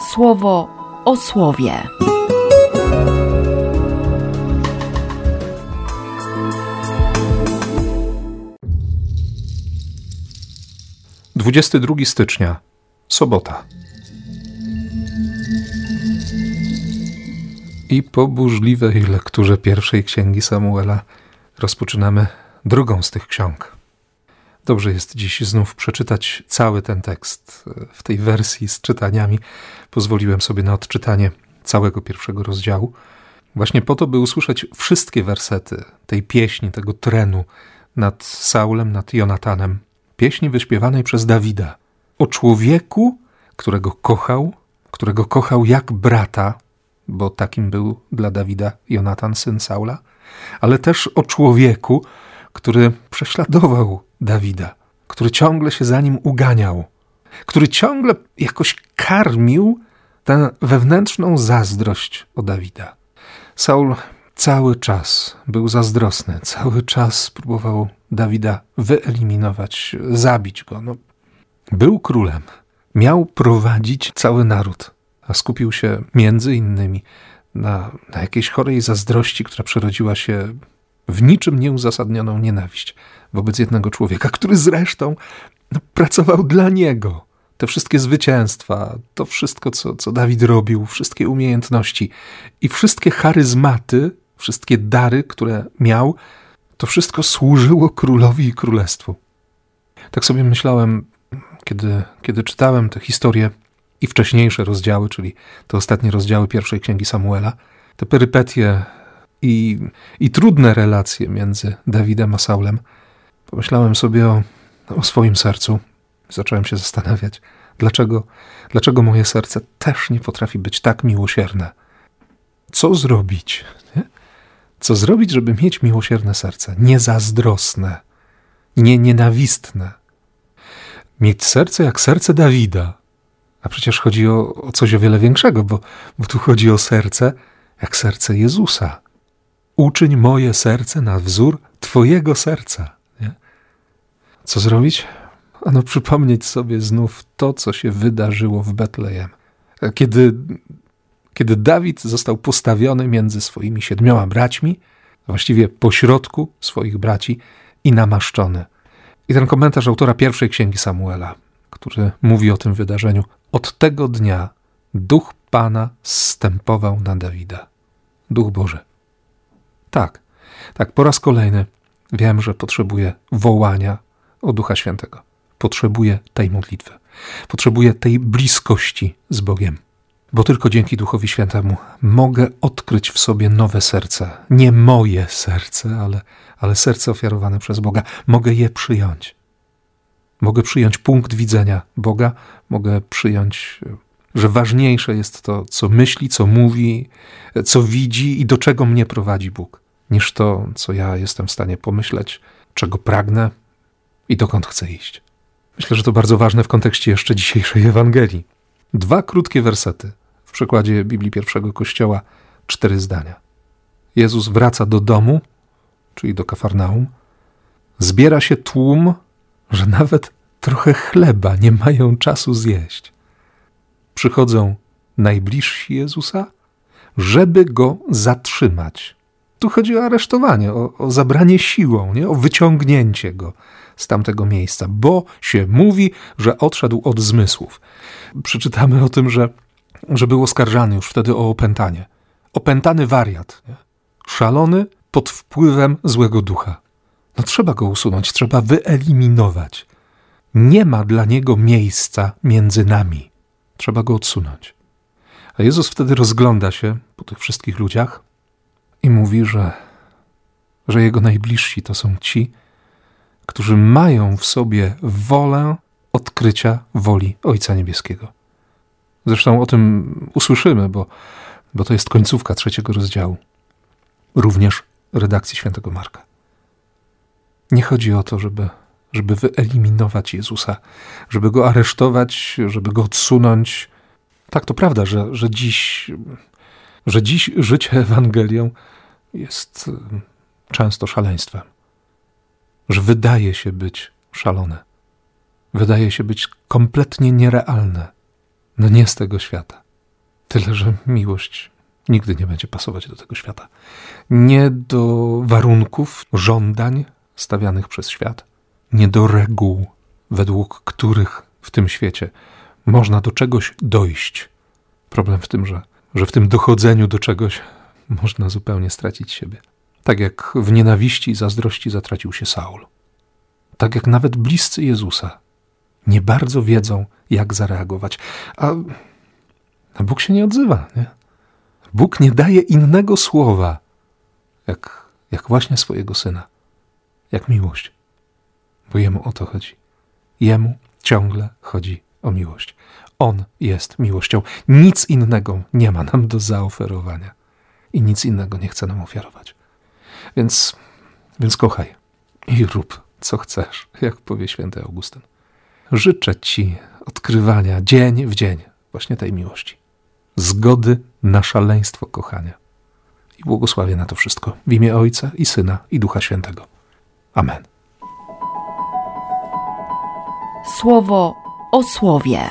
słowo o słowie. Dwudziesty drugi stycznia, sobota. I po burzliwej lekturze pierwszej księgi Samuela rozpoczynamy drugą z tych ksiąg. Dobrze jest dziś znów przeczytać cały ten tekst w tej wersji z czytaniami. Pozwoliłem sobie na odczytanie całego pierwszego rozdziału, właśnie po to, by usłyszeć wszystkie wersety tej pieśni, tego trenu nad Saulem, nad Jonatanem. Pieśni wyśpiewanej przez Dawida o człowieku, którego kochał, którego kochał jak brata, bo takim był dla Dawida Jonatan, syn Saula, ale też o człowieku, który prześladował Dawida, który ciągle się za nim uganiał, który ciągle jakoś karmił tę wewnętrzną zazdrość o Dawida. Saul cały czas był zazdrosny, cały czas próbował Dawida wyeliminować, zabić go. No, był królem, miał prowadzić cały naród, a skupił się między innymi na, na jakiejś chorej zazdrości, która przerodziła się w niczym nieuzasadnioną nienawiść wobec jednego człowieka, który zresztą no, pracował dla niego. Te wszystkie zwycięstwa, to wszystko, co, co Dawid robił, wszystkie umiejętności i wszystkie charyzmaty, wszystkie dary, które miał, to wszystko służyło królowi i królestwu. Tak sobie myślałem, kiedy, kiedy czytałem tę historię i wcześniejsze rozdziały, czyli te ostatnie rozdziały pierwszej księgi Samuela, te perypetie i, i trudne relacje między Dawidem a Saulem, pomyślałem sobie o, o swoim sercu. Zacząłem się zastanawiać, dlaczego, dlaczego moje serce też nie potrafi być tak miłosierne. Co zrobić? Nie? Co zrobić, żeby mieć miłosierne serce? Niezazdrosne, nie nienawistne. Mieć serce jak serce Dawida. A przecież chodzi o, o coś o wiele większego, bo, bo tu chodzi o serce jak serce Jezusa uczyń moje serce na wzór Twojego serca. Nie? Co zrobić? Ano przypomnieć sobie znów to, co się wydarzyło w Betlejem. Kiedy, kiedy Dawid został postawiony między swoimi siedmioma braćmi, właściwie pośrodku swoich braci i namaszczony. I ten komentarz autora pierwszej księgi Samuela, który mówi o tym wydarzeniu, od tego dnia duch Pana zstępował na Dawida. Duch Boży. Tak, tak, po raz kolejny wiem, że potrzebuję wołania o Ducha Świętego. Potrzebuję tej modlitwy. Potrzebuję tej bliskości z Bogiem. Bo tylko dzięki Duchowi Świętemu mogę odkryć w sobie nowe serce. Nie moje serce, ale, ale serce ofiarowane przez Boga. Mogę je przyjąć. Mogę przyjąć punkt widzenia Boga, mogę przyjąć, że ważniejsze jest to, co myśli, co mówi, co widzi i do czego mnie prowadzi Bóg niż to, co ja jestem w stanie pomyśleć, czego pragnę i dokąd chcę iść. Myślę, że to bardzo ważne w kontekście jeszcze dzisiejszej Ewangelii. Dwa krótkie wersety w przekładzie Biblii pierwszego Kościoła, cztery zdania. Jezus wraca do domu, czyli do Kafarnaum. Zbiera się tłum, że nawet trochę chleba nie mają czasu zjeść. Przychodzą najbliżsi Jezusa, żeby go zatrzymać tu chodzi o aresztowanie, o, o zabranie siłą, nie? o wyciągnięcie go z tamtego miejsca, bo się mówi, że odszedł od zmysłów. Przeczytamy o tym, że, że był oskarżany już wtedy o opętanie. Opętany wariat, nie? szalony pod wpływem złego ducha. No trzeba go usunąć, trzeba wyeliminować. Nie ma dla niego miejsca między nami. Trzeba go odsunąć. A Jezus wtedy rozgląda się po tych wszystkich ludziach, i mówi, że, że jego najbliżsi to są ci, którzy mają w sobie wolę odkrycia woli Ojca Niebieskiego. Zresztą o tym usłyszymy, bo, bo to jest końcówka trzeciego rozdziału, również redakcji świętego Marka. Nie chodzi o to, żeby, żeby wyeliminować Jezusa, żeby go aresztować, żeby go odsunąć. Tak, to prawda, że, że dziś że dziś życie Ewangelią jest y, często szaleństwem, że wydaje się być szalone, wydaje się być kompletnie nierealne, no nie z tego świata. Tyle, że miłość nigdy nie będzie pasować do tego świata. Nie do warunków, żądań stawianych przez świat, nie do reguł, według których w tym świecie można do czegoś dojść. Problem w tym, że, że w tym dochodzeniu do czegoś można zupełnie stracić siebie. Tak jak w nienawiści i zazdrości zatracił się Saul. Tak jak nawet bliscy Jezusa nie bardzo wiedzą, jak zareagować. A, a Bóg się nie odzywa. Nie? Bóg nie daje innego słowa, jak, jak właśnie swojego syna, jak miłość. Bo jemu o to chodzi. Jemu ciągle chodzi o miłość. On jest miłością. Nic innego nie ma nam do zaoferowania i nic innego nie chce nam ofiarować. Więc, więc kochaj i rób, co chcesz, jak powie święty Augustyn. Życzę Ci odkrywania dzień w dzień właśnie tej miłości, zgody na szaleństwo kochania. I błogosławię na to wszystko w imię Ojca i Syna i Ducha Świętego. Amen. Słowo o słowie.